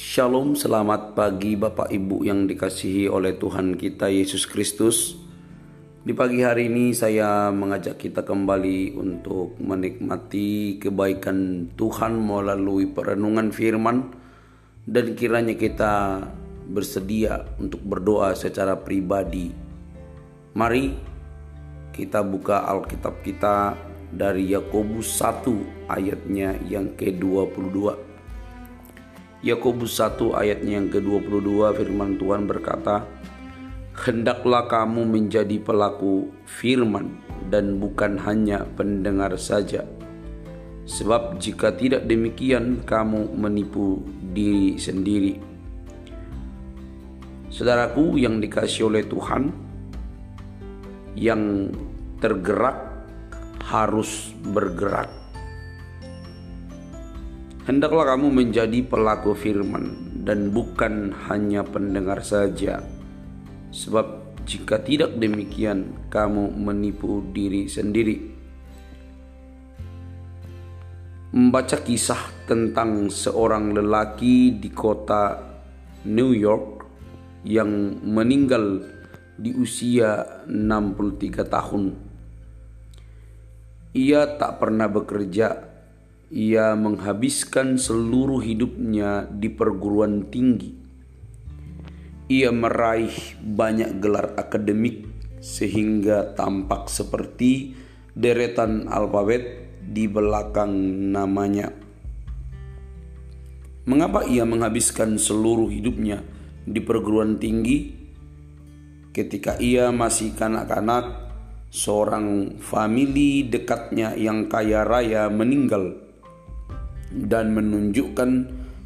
Shalom, selamat pagi Bapak Ibu yang dikasihi oleh Tuhan kita Yesus Kristus. Di pagi hari ini saya mengajak kita kembali untuk menikmati kebaikan Tuhan melalui perenungan firman dan kiranya kita bersedia untuk berdoa secara pribadi. Mari kita buka Alkitab kita dari Yakobus 1 ayatnya yang ke-22. Yakobus 1 ayatnya yang ke-22 firman Tuhan berkata, Hendaklah kamu menjadi pelaku firman dan bukan hanya pendengar saja. Sebab jika tidak demikian kamu menipu diri sendiri. Saudaraku yang dikasih oleh Tuhan, yang tergerak harus bergerak Hendaklah kamu menjadi pelaku firman dan bukan hanya pendengar saja. Sebab jika tidak demikian, kamu menipu diri sendiri. Membaca kisah tentang seorang lelaki di kota New York yang meninggal di usia 63 tahun. Ia tak pernah bekerja ia menghabiskan seluruh hidupnya di perguruan tinggi. Ia meraih banyak gelar akademik sehingga tampak seperti deretan alfabet di belakang namanya. Mengapa ia menghabiskan seluruh hidupnya di perguruan tinggi? Ketika ia masih kanak-kanak, seorang famili dekatnya yang kaya raya meninggal dan menunjukkan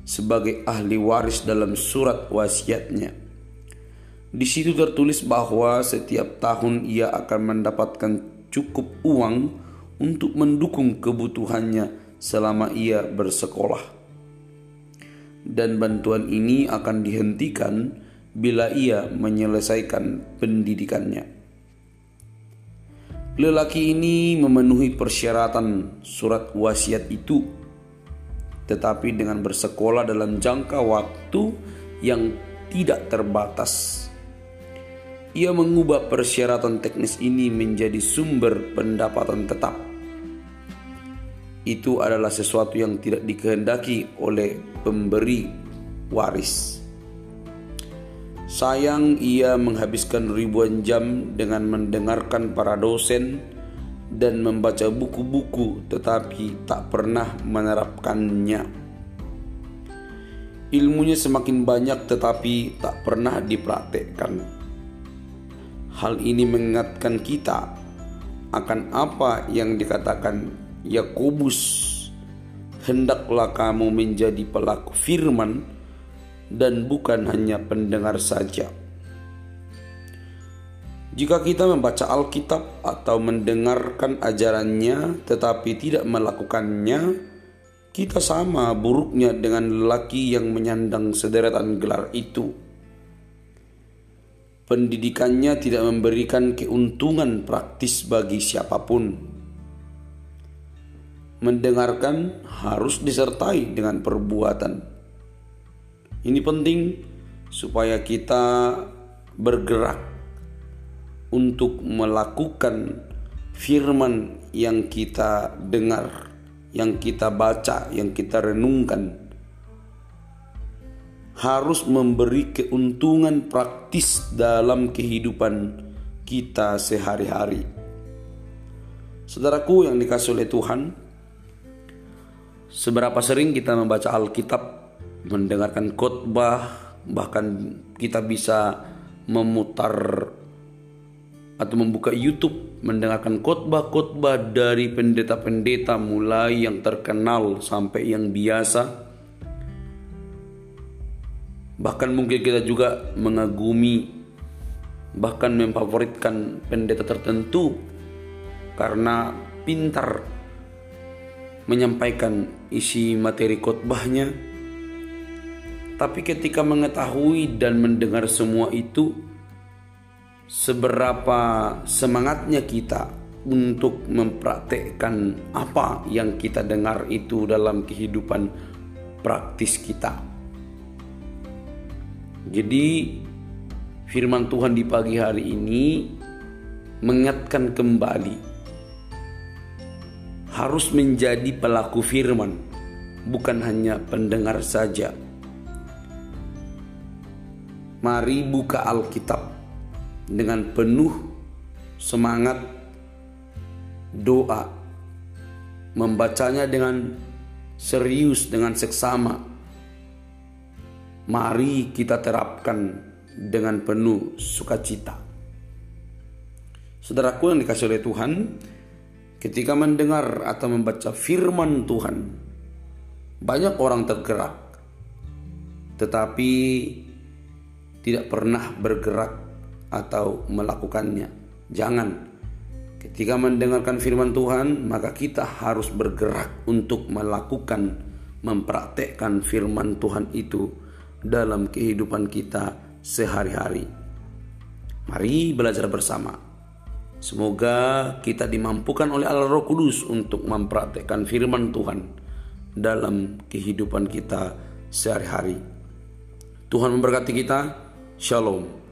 sebagai ahli waris dalam surat wasiatnya. Di situ tertulis bahwa setiap tahun ia akan mendapatkan cukup uang untuk mendukung kebutuhannya selama ia bersekolah. Dan bantuan ini akan dihentikan bila ia menyelesaikan pendidikannya. Lelaki ini memenuhi persyaratan surat wasiat itu tetapi dengan bersekolah dalam jangka waktu yang tidak terbatas. Ia mengubah persyaratan teknis ini menjadi sumber pendapatan tetap. Itu adalah sesuatu yang tidak dikehendaki oleh pemberi waris. Sayang, ia menghabiskan ribuan jam dengan mendengarkan para dosen dan membaca buku-buku tetapi tak pernah menerapkannya. Ilmunya semakin banyak tetapi tak pernah dipraktekkan. Hal ini mengingatkan kita akan apa yang dikatakan Yakobus. Hendaklah kamu menjadi pelaku firman dan bukan hanya pendengar saja. Jika kita membaca Alkitab atau mendengarkan ajarannya tetapi tidak melakukannya, kita sama buruknya dengan lelaki yang menyandang sederetan gelar itu. Pendidikannya tidak memberikan keuntungan praktis bagi siapa pun. Mendengarkan harus disertai dengan perbuatan. Ini penting supaya kita bergerak untuk melakukan firman yang kita dengar, yang kita baca, yang kita renungkan harus memberi keuntungan praktis dalam kehidupan kita sehari-hari. Saudaraku yang dikasih oleh Tuhan, seberapa sering kita membaca Alkitab, mendengarkan khotbah, bahkan kita bisa memutar atau membuka YouTube mendengarkan khotbah-khotbah dari pendeta-pendeta mulai yang terkenal sampai yang biasa. Bahkan mungkin kita juga mengagumi bahkan memfavoritkan pendeta tertentu karena pintar menyampaikan isi materi khotbahnya. Tapi ketika mengetahui dan mendengar semua itu seberapa semangatnya kita untuk mempraktekkan apa yang kita dengar itu dalam kehidupan praktis kita. Jadi firman Tuhan di pagi hari ini mengingatkan kembali harus menjadi pelaku firman, bukan hanya pendengar saja. Mari buka Alkitab dengan penuh semangat doa, membacanya dengan serius, dengan seksama. Mari kita terapkan dengan penuh sukacita. Saudaraku yang dikasih oleh Tuhan, ketika mendengar atau membaca firman Tuhan, banyak orang tergerak, tetapi tidak pernah bergerak atau melakukannya. Jangan. Ketika mendengarkan firman Tuhan, maka kita harus bergerak untuk melakukan, mempraktekkan firman Tuhan itu dalam kehidupan kita sehari-hari. Mari belajar bersama. Semoga kita dimampukan oleh Allah Roh Kudus untuk mempraktekkan firman Tuhan dalam kehidupan kita sehari-hari. Tuhan memberkati kita. Shalom.